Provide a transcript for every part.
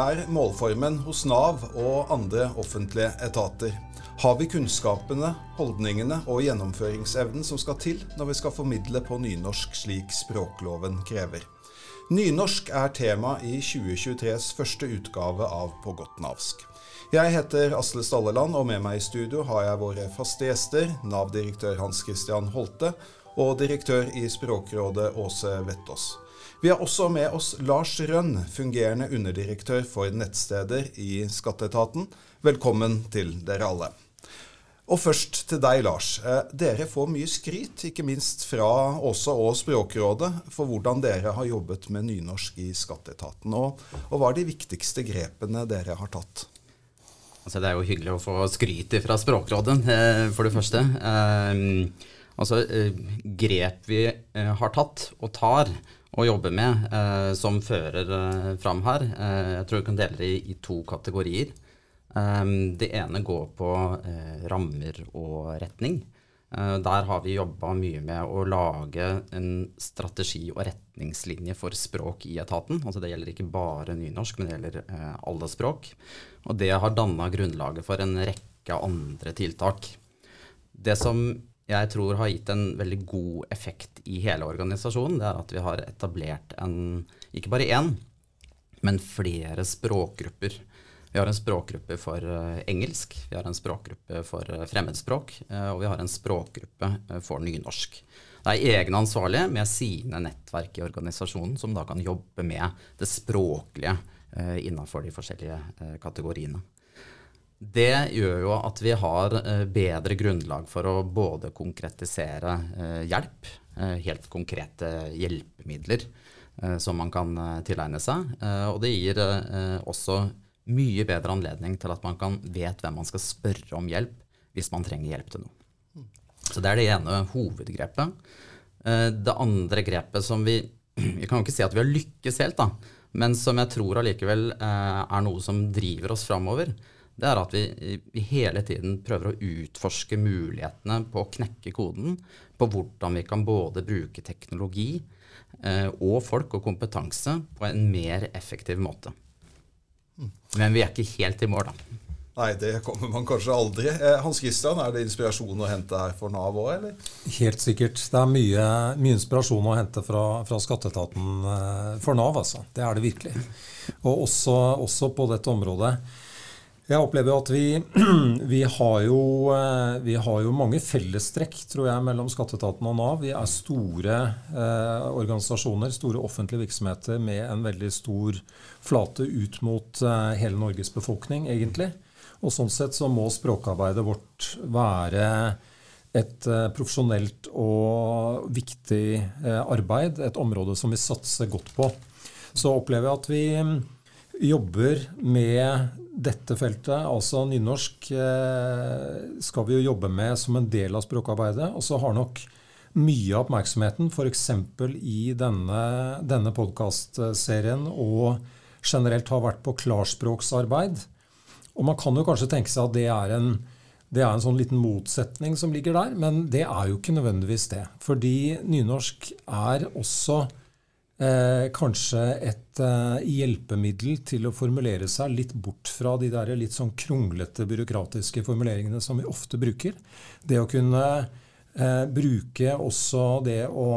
er målformen hos Nav og andre offentlige etater? Har vi kunnskapene, holdningene og gjennomføringsevnen som skal til når vi skal formidle på nynorsk slik språkloven krever? Nynorsk er tema i 2023s første utgave av På godt navsk. Jeg heter Asle Stalleland, og med meg i studio har jeg våre faste gjester, Nav-direktør Hans Christian Holte og direktør i Språkrådet Åse Vettås. Vi har også med oss Lars Rønn, fungerende underdirektør for nettsteder i Skatteetaten. Velkommen til dere alle. Og først til deg, Lars. Eh, dere får mye skryt, ikke minst fra Åse og Språkrådet, for hvordan dere har jobbet med nynorsk i Skatteetaten. Og, og hva er de viktigste grepene dere har tatt? Altså, det er jo hyggelig å få skryt fra Språkrådet, eh, for det første. Eh, altså, grep vi har tatt og tar, å jobbe med, eh, som fører eh, fram her. Eh, jeg tror vi kan dele det i, i to kategorier. Eh, det ene går på eh, rammer og retning. Eh, der har vi jobba mye med å lage en strategi og retningslinje for språk i etaten. Altså det gjelder ikke bare nynorsk, men det gjelder alle språk. Og det har danna grunnlaget for en rekke andre tiltak. Det som jeg tror har gitt en veldig god effekt i hele organisasjonen, det er at vi har etablert en, ikke bare én, men flere språkgrupper. Vi har en språkgruppe for uh, engelsk, vi har en språkgruppe for uh, fremmedspråk, uh, og vi har en språkgruppe for nynorsk. Det er egne ansvarlige med sine nettverk i organisasjonen som da kan jobbe med det språklige innenfor de forskjellige kategoriene. Det gjør jo at vi har eh, bedre grunnlag for å både konkretisere eh, hjelp, eh, helt konkrete hjelpemidler som man kan tilegne seg. Og det gir også mye bedre anledning til at man kan vet hvem man skal spørre om hjelp hvis man trenger hjelp til noe. Så det er det ene hovedgrepet. Det andre grepet som vi Vi kan jo ikke si at vi har lykkes helt, da, men som jeg tror allikevel er noe som driver oss framover det er at vi, vi, hele tiden prøver å utforske mulighetene på å knekke koden på hvordan vi kan både bruke teknologi eh, og folk og kompetanse på en mer effektiv måte. Men vi er ikke helt i mål, da. Nei, det kommer man kanskje aldri. Eh, Hans Christian, er det inspirasjon å hente her for Nav òg, eller? Helt sikkert. Det er mye, mye inspirasjon å hente fra, fra, skatteetaten eh, for Nav, altså. Det er det virkelig. Og også, også på dette området. Jeg opplever at vi, vi, har jo, eh, vi, har jo, mange fellestrekk tror jeg, mellom skatteetaten og Nav. Vi er store eh, organisasjoner, store offentlige virksomheter med en veldig stor flate ut mot eh, hele Norges befolkning, egentlig. Og Sånn sett så må språkarbeidet vårt være et eh, profesjonelt og viktig eh, arbeid. Et område som vi satser godt på. Så opplever jeg at vi jobber med dette feltet, altså nynorsk, eh, skal vi jo jobbe med som en del av språkarbeidet. Og så har nok mye av oppmerksomheten f.eks. i denne, denne podkastserien og generelt har vært på klarspråksarbeid. Og man kan jo kanskje tenke seg at det er en det er en sånn liten motsetning som ligger der, men det er jo ikke nødvendigvis det. Fordi nynorsk er også eh, kanskje et eh, hjelpemiddel til å formulere seg litt bort fra de der litt sånn kronglete byråkratiske formuleringene som vi ofte bruker. Det å kunne eh, bruke også det å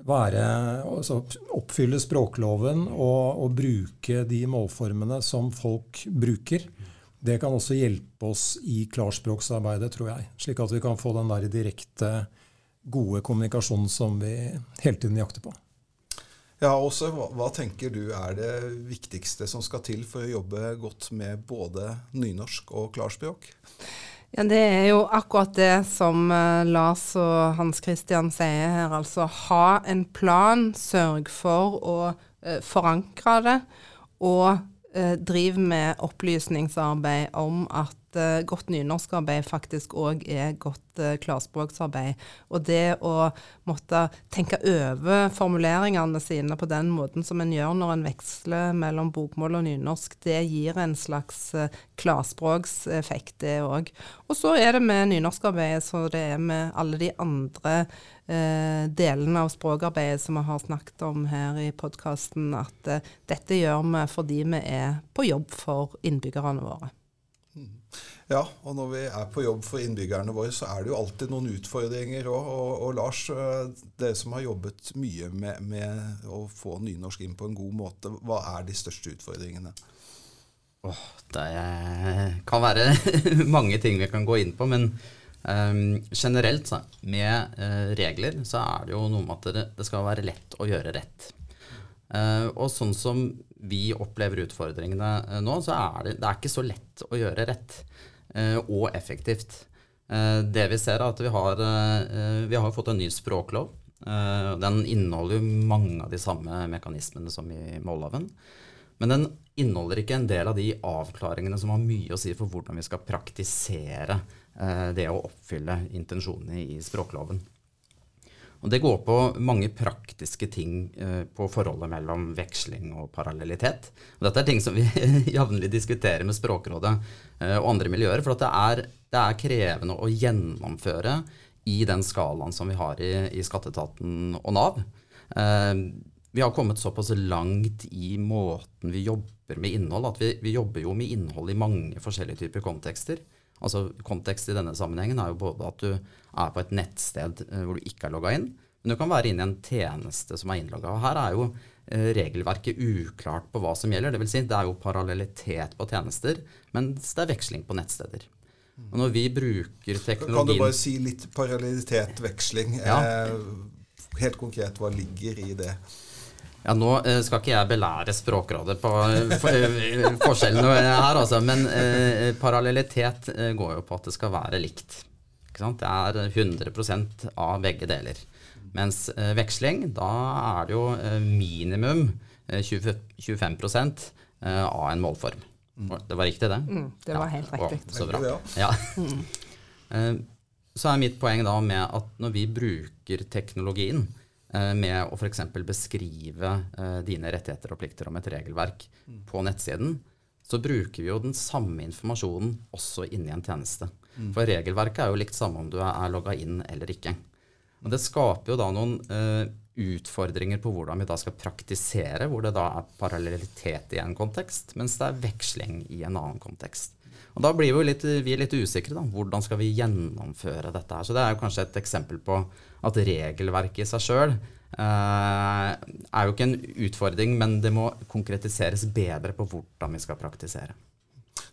være, altså oppfylle språkloven og, og, bruke de målformene som folk bruker. Det kan også hjelpe oss i klarspråksarbeidet, tror jeg. Slik at vi kan få den der direkte, gode kommunikasjonen som vi hele tiden jakter på. Ja, også, hva, hva, tenker du er det viktigste som skal til for å jobbe godt med både nynorsk og klarspråk? Ja, Det er jo akkurat det som uh, Lars og Hans Christian sier her. Altså ha en plan, sørg for å eh, forankre det, og eh, driv med opplysningsarbeid om at uh, godt nynorskarbeid faktisk òg er godt uh, klarspråksarbeid. Og det å måtte tenke over formuleringene sine på den måten som en gjør når en veksler mellom bokmål og nynorsk, det gir en slags uh, klarspråkseffekt, det òg. Og så er det med nynorskarbeidet så det er med alle de andre delene av språkarbeidet som vi har snakket om her i podkasten, at dette gjør vi fordi vi er på jobb for innbyggerne våre. Ja, og når vi er på jobb for innbyggerne våre, så er det jo alltid noen utfordringer òg. Og, og, Lars, eh, dere som har jobbet mye med, med, å få nynorsk inn på en god måte, hva er de største utfordringene? Oh, det kan være mange ting vi kan gå inn på, men um, generelt så, med uh, regler så er det jo noe med at det, det skal være lett å gjøre rett. Uh, og sånn som vi opplever utfordringene uh, nå, så er det, det er ikke så lett å gjøre rett. Eh, og effektivt. Eh, det vi ser, er at vi har, eh, vi har fått en ny språklov. Den inneholder jo mange av de samme mekanismene som i målloven. Men den inneholder ikke en del av de avklaringene som har mye å si for hvordan vi skal praktisere det å oppfylle intensjonene i språkloven. Og Det går på mange praktiske ting eh, på forholdet mellom veksling og parallellitet. Og dette er ting som vi jevnlig diskuterer med Språkrådet eh, og andre miljøer. For det er, det, er, krevende å gjennomføre i den skalaen som vi har i, i Skatteetaten og Nav. Eh, vi har kommet såpass langt i måten vi jobber med innhold, at vi, vi jobber jo med innhold i mange forskjellige typer kontekster. Altså Kontekst i denne sammenhengen er jo både at du er på et nettsted eh, hvor du ikke er logga inn, men du kan være inne i en tjeneste som er innlogga. Her er jo eh, regelverket uklart på hva som gjelder. Det, vil si, det er jo parallellitet på tjenester, mens det er veksling på nettsteder. Og når vi bruker teknologien Kan du bare si litt parallellitet, veksling? Ja. Eh, helt konkret, hva ligger i det? Ja, Nå uh, skal ikke jeg belære Språkrådet på for, uh, forskjellene her, altså, men parallellitet går jo på at det skal være likt. Det er 100% av begge deler. Mens veksling, da er det jo minimum 20, 25% av en målform. Mm. Det var riktig, det? Mm, det var helt riktig. Å, så bra. Ja. Mm. så er mitt poeng da med at når vi bruker teknologien, Eh, med å f.eks. beskrive eh, dine rettigheter og plikter om et regelverk mm. på nettsiden, så bruker vi jo den samme informasjonen også inni en tjeneste. Mm. For regelverket er jo likt samme om du er logga inn eller ikke. Og Det skaper jo da noen uh, utfordringer på hvordan vi da skal praktisere, hvor det da er parallellitet i en kontekst, mens det er veksling i en annen kontekst. Og Da blir vi, litt, vi litt usikre. da, Hvordan skal vi gjennomføre dette? her? Så Det er jo kanskje et eksempel på at regelverket i seg sjøl eh, er jo ikke en utfordring, men det må konkretiseres bedre på hvordan vi skal praktisere.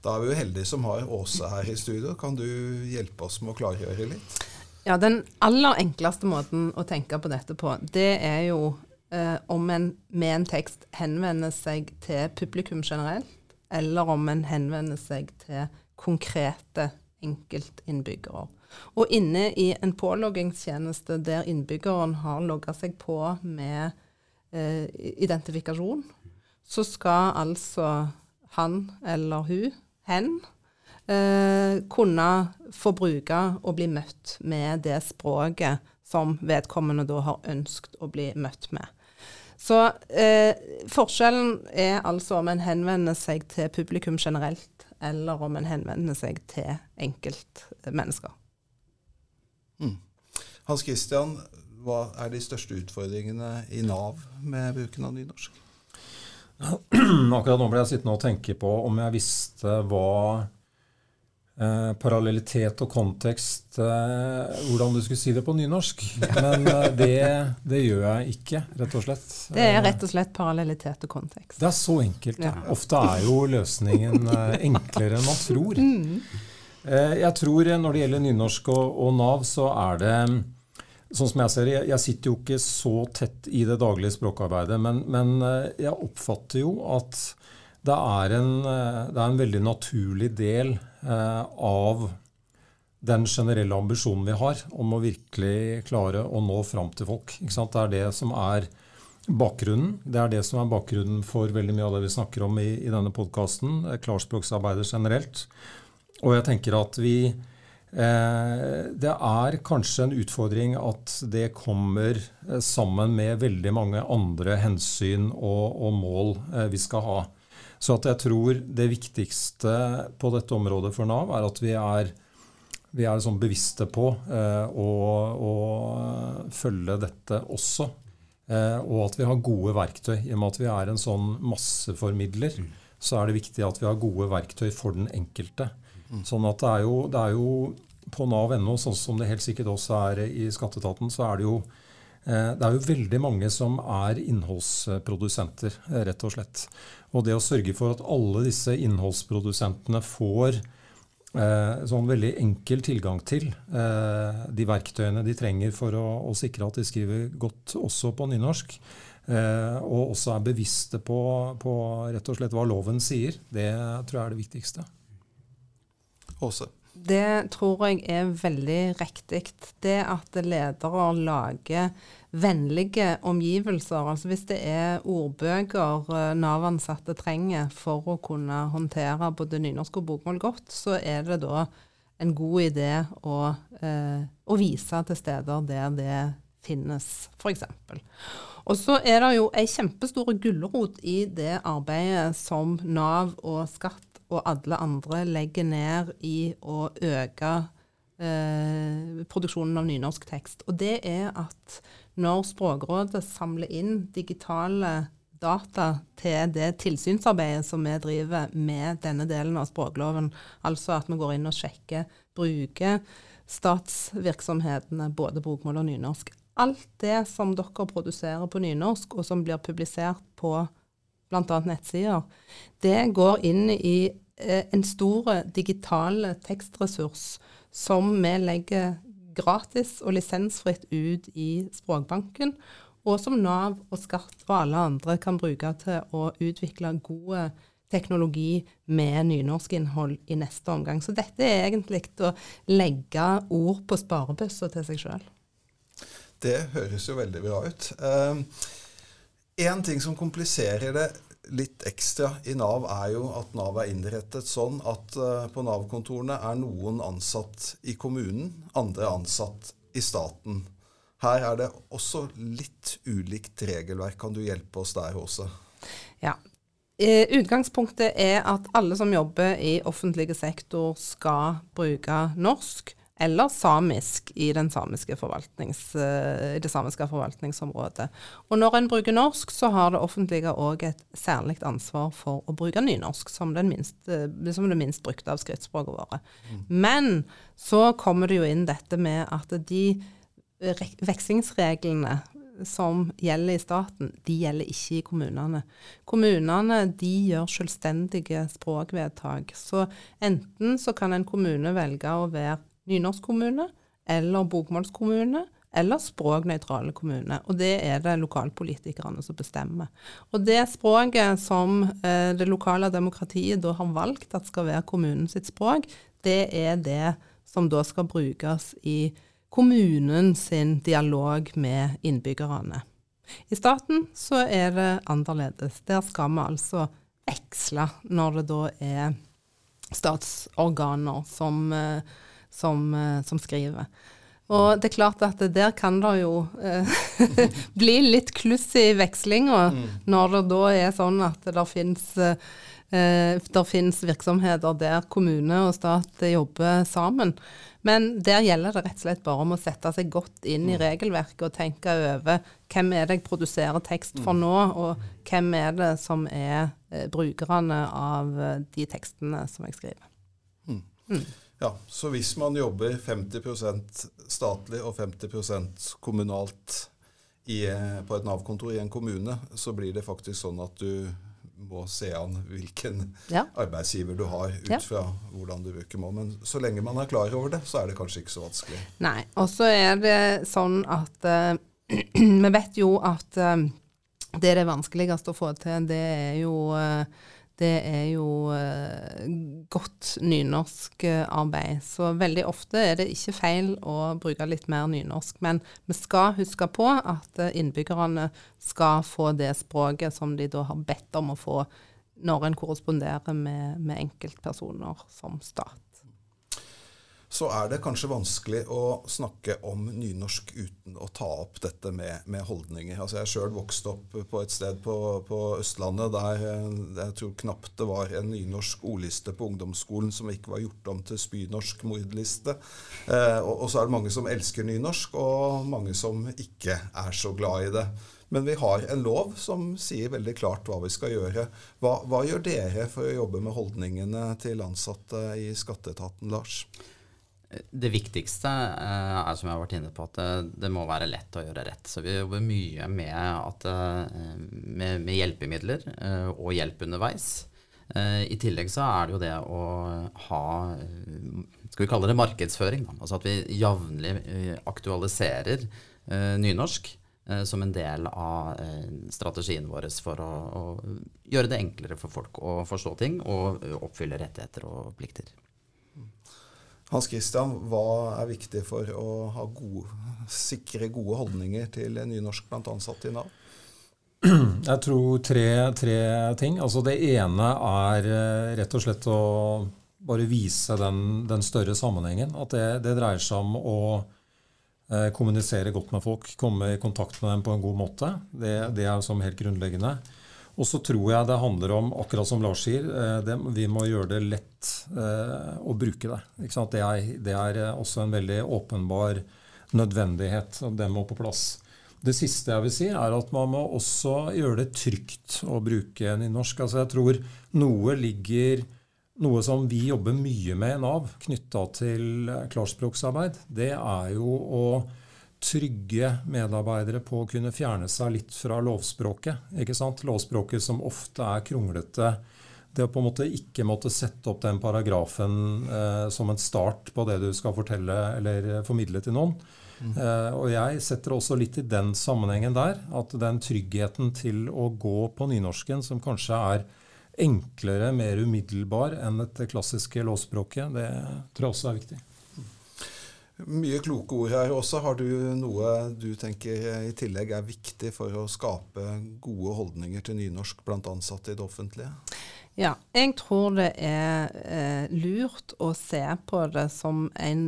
Da er vi jo heldige som har Åse her i studio. Kan du hjelpe oss med å klargjøre litt? Ja, Den aller enkleste måten å tenke på dette på, det er jo eh, om en med en tekst henvender seg til publikum generelt, eller om en henvender seg til konkrete enkeltinnbyggere. Og inne i en påloggingstjeneste der innbyggeren har logga seg på med eh, identifikasjon, så skal altså han eller hun, hen, eh, kunne få bruke og bli møtt med det språket som vedkommende da har ønsket å bli møtt med. Så eh, forskjellen er altså om en henvender seg til publikum generelt, eller om en henvender seg til enkeltmennesker. Mm. Hans Christian, hva er de største utfordringene i Nav med bruken av nynorsk? Akkurat nå ble jeg sittende og tenke på om jeg visste hva eh, parallellitet og kontekst eh, Hvordan du skulle si det på nynorsk. Men eh, det, det, gjør jeg ikke, rett og slett. Det er rett og slett parallellitet og kontekst. Det er så enkelt. Ja. Ofte er jo løsningen eh, enklere enn man tror. Mm. Eh, jeg tror når det gjelder nynorsk og, og, Nav, så er det Sånn som jeg ser det, jeg sitter jo ikke så tett i det daglige språkarbeidet, men, men eh, jeg oppfatter jo at det er, en, eh, det er en veldig naturlig del av den generelle ambisjonen vi har om å virkelig klare å nå fram til folk. Det er det som er bakgrunnen. Det er det som er bakgrunnen for veldig mye av det vi snakker om i, i denne podkasten. Klarspråksarbeidet generelt. og jeg tenker at vi eh, Det er kanskje en utfordring at det kommer eh, sammen med veldig mange andre hensyn og, og mål eh, vi skal ha. Så at jeg tror det viktigste på dette området for Nav er at vi er, vi er sånn bevisste på eh, å, å, følge dette også. Eh, og at vi har gode verktøy. I og med at vi er en sånn masseformidler, mm. så er det viktig at vi har gode verktøy for den enkelte. Mm. Sånn at det er jo, det er jo på nav.no, sånn som det helt sikkert også er i skatteetaten, så er det jo det er jo veldig mange som er innholdsprodusenter, eh, rett og slett. Og det å sørge for at alle disse innholdsprodusentene får eh, sånn veldig enkel tilgang til eh, de verktøyene de trenger for å, å, sikre at de skriver godt også på nynorsk, eh, og også er bevisste på, på, rett og slett hva loven sier, det tror jeg er det viktigste. Åse? Det tror jeg er veldig riktig. Det at ledere lager vennlige omgivelser. Altså hvis det er ordbøker eh, Nav-ansatte trenger for å kunne håndtere både nynorsk og bokmål godt, så er det da en god idé å, eh, å vise til steder der det finnes, f.eks. Og så er det jo ei kjempestor gulrot i det arbeidet som Nav og Skatt og alle andre legger ned i å øke eh, produksjonen av nynorsk tekst. Og det er at når Språkrådet samler inn digitale data til det tilsynsarbeidet som vi driver med denne delen av språkloven, altså at vi går inn og sjekker bruker statsvirksomhetene både bokmål og nynorsk. Alt det som dere produserer på nynorsk, og som blir publisert på bl.a. nettsider, det går inn i eh, en stor digital tekstressurs som vi legger gratis og lisensfritt ut i Språkbanken, og som Nav og Skatt og alle andre kan bruke til å utvikle god teknologi med nynorskinnhold i neste omgang. Så dette er egentlig å legge ord på sparebøssa til seg sjøl. Det høres jo veldig bra ut. Uh, en ting som kompliserer det litt ekstra i Nav, er jo at Nav er innrettet sånn at uh, på Nav-kontorene er noen ansatt i kommunen, andre ansatt i staten. Her er det også litt ulikt regelverk. Kan du hjelpe oss der også? Ja. Eh, utgangspunktet er at alle som jobber i offentlig sektor skal bruke norsk eller samisk i, samiske i, det samiske forvaltningsområdet. Og når en bruker norsk, så har det offentlige òg et særlig ansvar for å bruke nynorsk som, minst, eh, som det minst brukte av skriftspråket våre. Mm. Men så kommer det jo inn dette med at de vekslingsreglene som gjelder i staten, de gjelder ikke i kommunene. Kommunene de gjør selvstendige språkvedtak. Så enten så kan en kommune velge å være nynorskkommune eller bokmålskommune eller språknøytrale kommuner. Og det er det lokalpolitikerne som bestemmer. Og det språket som eh, det lokale demokratiet da har valgt at skal være kommunen sitt språk, det er det som da skal brukes i kommunen sin dialog med innbyggerne. I staten så er det annerledes. Der skal vi altså veksle når det da er statsorganer som eh, som, eh, som skriver. Og det er klart at der kan det jo eh, bli litt kluss i vekslinga, mm. når det da er sånn at det fins eh, virksomheter der kommune og stat jobber sammen. Men der gjelder det rett og slett bare om å sette seg godt inn i mm. regelverket og tenke over hvem er det jeg produserer tekst for mm. nå, og hvem er det som er eh, brukerne av eh, de tekstene som jeg skriver. Mm. Ja, Så hvis man jobber 50% statlig og 50% kommunalt i, på et Nav-kontor i en kommune, så blir det faktisk sånn at du må se an hvilken ja. arbeidsgiver du har, ut ja. fra hvordan du bruker mål. Men så lenge man er klar over det, så er det kanskje ikke så vanskelig. Nei. Og så er det sånn at uh, vi vet jo at uh, det er det vanskeligste å få til, det er jo uh, det er jo godt nynorsk arbeid. Så veldig ofte er det ikke feil å bruke litt mer nynorsk. Men vi skal huske på at eh, innbyggerne skal få det språket som de da har bedt om å få når en korresponderer med, med enkeltpersoner som stat. Så er det kanskje vanskelig å snakke om nynorsk uten å ta opp dette med, med holdninger. Altså Jeg sjøl vokst opp på et sted på, på Østlandet der eh, jeg tror knapt det var en nynorsk ordliste på ungdomsskolen som ikke var gjort om til spynorsk mordliste. Eh, og, og så er det mange som elsker nynorsk, og mange som ikke er så glad i det. Men vi har en lov som sier veldig klart hva vi skal gjøre. Hva, hva gjør dere for å jobbe med holdningene til ansatte i skatteetaten, Lars? Det viktigste eh, er som jeg har vært inne på, at det, det, må være lett å gjøre rett. Så vi jobber mye med, at, eh, med, med hjelpemidler eh, og hjelp underveis. I tillegg så er det jo det å ha Skal vi kalle det markedsføring? Da? Altså at vi jevnlig aktualiserer nynorsk. Eh, som en del av eh, strategien vår for å, å, gjøre det enklere for folk å forstå ting og oppfylle rettigheter og plikter. Hans Christian, hva er viktig for å gode, sikre gode holdninger til nynorsk blant ansatte i Nav? Jeg tror tre, tre, ting. Altså det ene er eh, rett og slett å bare vise den, den større sammenhengen. At det, det dreier seg om å Eh, kommunisere godt med folk, komme i kontakt med dem på en god måte. Det, det er som helt grunnleggende. Og så tror jeg det handler om, akkurat som Lars sier, eh, det, vi må gjøre det lett eh, å bruke det. Det er, det, er, også en veldig åpenbar nødvendighet. og Det må på plass. Det siste jeg vil si, er at man må også gjøre det trygt å bruke nynorsk. Altså jeg tror noe ligger noe som vi jobber mye med i Nav knytta til klarspråksarbeid, det er jo å trygge medarbeidere på å kunne fjerne seg litt fra lovspråket. ikke sant? Lovspråket som ofte er kronglete. Det å på en måte ikke måtte sette opp den paragrafen eh, som en start på det du skal fortelle eller formidle til noen. Mm. Eh, og jeg setter også litt i den sammenhengen der, at den tryggheten til å gå på nynorsken, som kanskje er enklere, mer umiddelbar enn et klassiske lovspråket, Det tror jeg også er viktig. Mye kloke ord her også. Har du noe du tenker i tillegg er viktig for å skape gode holdninger til nynorsk blant ansatte i det offentlige? Ja, jeg tror det er eh, lurt å se på det som en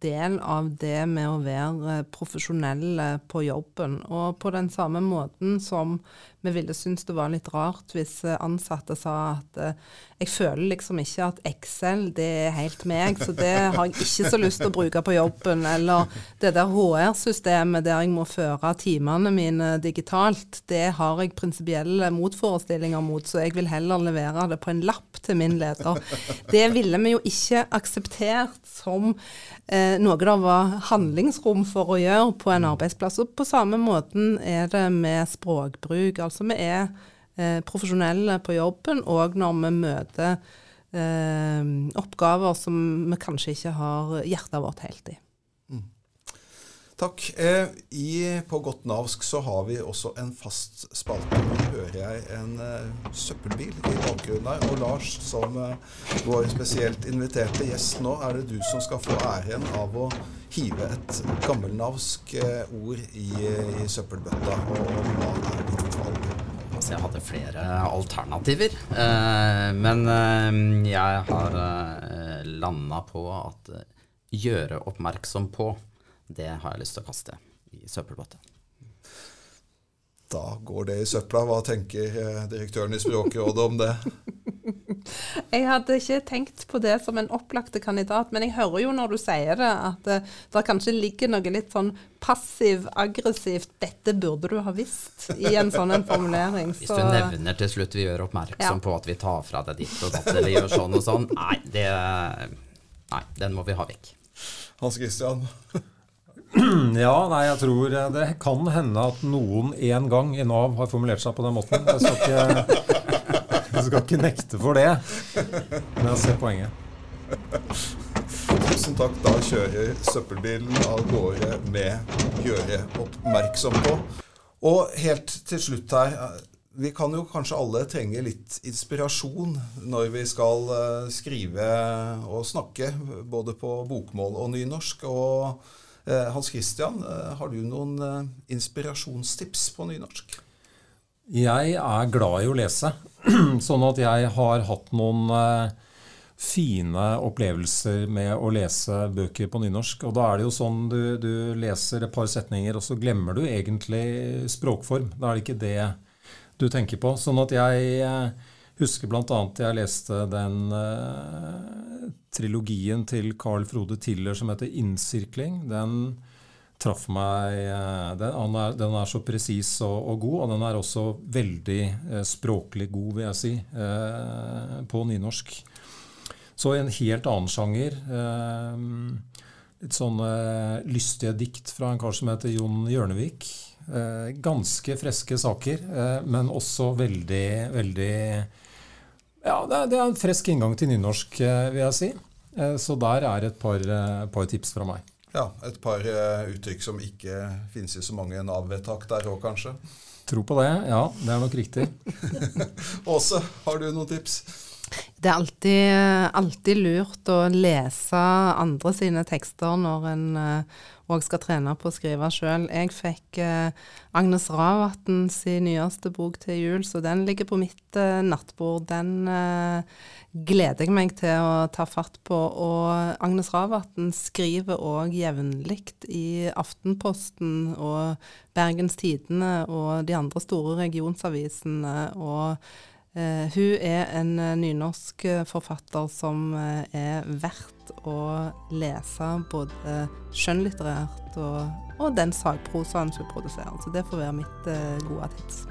del av det med å være profesjonell på jobben. Og på den samme måten som vi ville synes det var litt rart hvis ansatte sa at eh, jeg føler liksom ikke at Excel det er helt meg, så det har jeg ikke så lyst til å bruke på jobben. Eller det der HR-systemet der jeg må føre timene mine digitalt, det har jeg prinsipielle motforestillinger mot, så jeg vil heller levere det på en lapp til min leder. Det ville vi jo ikke akseptert som eh, noe det var handlingsrom for å gjøre på en arbeidsplass. Og på samme måten er det med språkbruk. Altså vi er eh, profesjonelle på jobben òg når vi møter eh, oppgaver som vi kanskje ikke har hjertet vårt helt i. Takk. Eh, I, på godt navsk så har vi også en fast spalte. Nå hører jeg en uh, søppelbil i bakgrunnen her. Og Lars, som uh, vår spesielt inviterte gjest nå, er det du som skal få æren av å hive et gammelnavsk ord i, i søppelbøtta. Og hva er ditt valg? Altså, jeg hadde flere alternativer. Eh, men jeg har eh, landa på at gjøre oppmerksom på det har jeg lyst til å kaste i søppelbøtta. Da går det i søpla. Hva tenker eh, direktøren i Språkrådet om det? Jeg hadde ikke tenkt på det som en opplagte kandidat, men jeg hører jo når du sier det, at det, eh, det kanskje ligger noe litt sånn passiv-aggressivt 'dette burde du ha visst' i en sånn en formulering. Hvis du nevner til slutt vi gjør oppmerksom ja. på at vi tar fra deg ditt og datt, eller gjør sånn og sånn, nei, det, nei, den må vi ha vekk. Hans Christian? Ja, nei, jeg tror det kan hende at noen en gang i Nav har formulert seg på den måten. Jeg skal ikke, jeg skal ikke nekte for det, men jeg ser poenget. Tusen takk. Da kjører søppelbilen av gårde med 'gjøre oppmerksom på'. Og helt til slutt her Vi kan jo kanskje alle trenge litt inspirasjon når vi skal eh, skrive og snakke, både på bokmål og nynorsk. og Eh, Hans Christian, eh, har du noen inspirasjonstips på nynorsk? Jeg er glad i å lese, sånn at jeg har hatt noen, fine opplevelser med å lese bøker på nynorsk. Og da er det jo sånn du, du leser et par setninger, og så glemmer du egentlig språkform. Da er det ikke det du tenker på. Sånn at jeg eh, husker bl.a. jeg leste den eh, trilogien til Carl Frode Tiller som heter 'Innsirkling'. Den traff meg uh, den, er, den, er, så presis og, og, god, og den er også veldig uh, språklig god, vil jeg si, på nynorsk. Så en helt annen sjanger. litt sånne lystige dikt fra en kar som heter Jon Hjørnevik. Eh, ganske friske saker, eh, men også veldig, veldig Ja, det er, en frisk inngang til nynorsk, eh, vil jeg si. Så der er et par, par tips fra meg. Ja, Et par uttrykk som ikke finnes i så mange Nav-vedtak der òg, kanskje? Tro på det. Ja, det er nok riktig. Åse, har du noen tips? Det er alltid, alltid, lurt å lese andre sine tekster når en òg skal trene på å skrive sjøl. Jeg fikk eh, Agnes Ravatn sin nyeste bok til jul, så den ligger på mitt eh, nattbord. Den eh, gleder jeg meg til å ta fatt på. Og Agnes Ravatn skriver òg jevnlig i Aftenposten og Bergens Tidende og de andre store regionsavisene. og Uh, hun er en uh, nynorsk forfatter som uh, er verdt å lese både skjønnlitterært og, og den sagprosaen hun produserer. Så det får være mitt gode tips.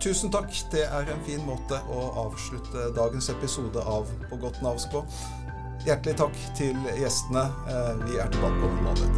Tusen takk. Det er en fin måte å avslutte dagens episode av På godt navs på. Hjertelig takk til gjestene. Vi er tilbake om en måned.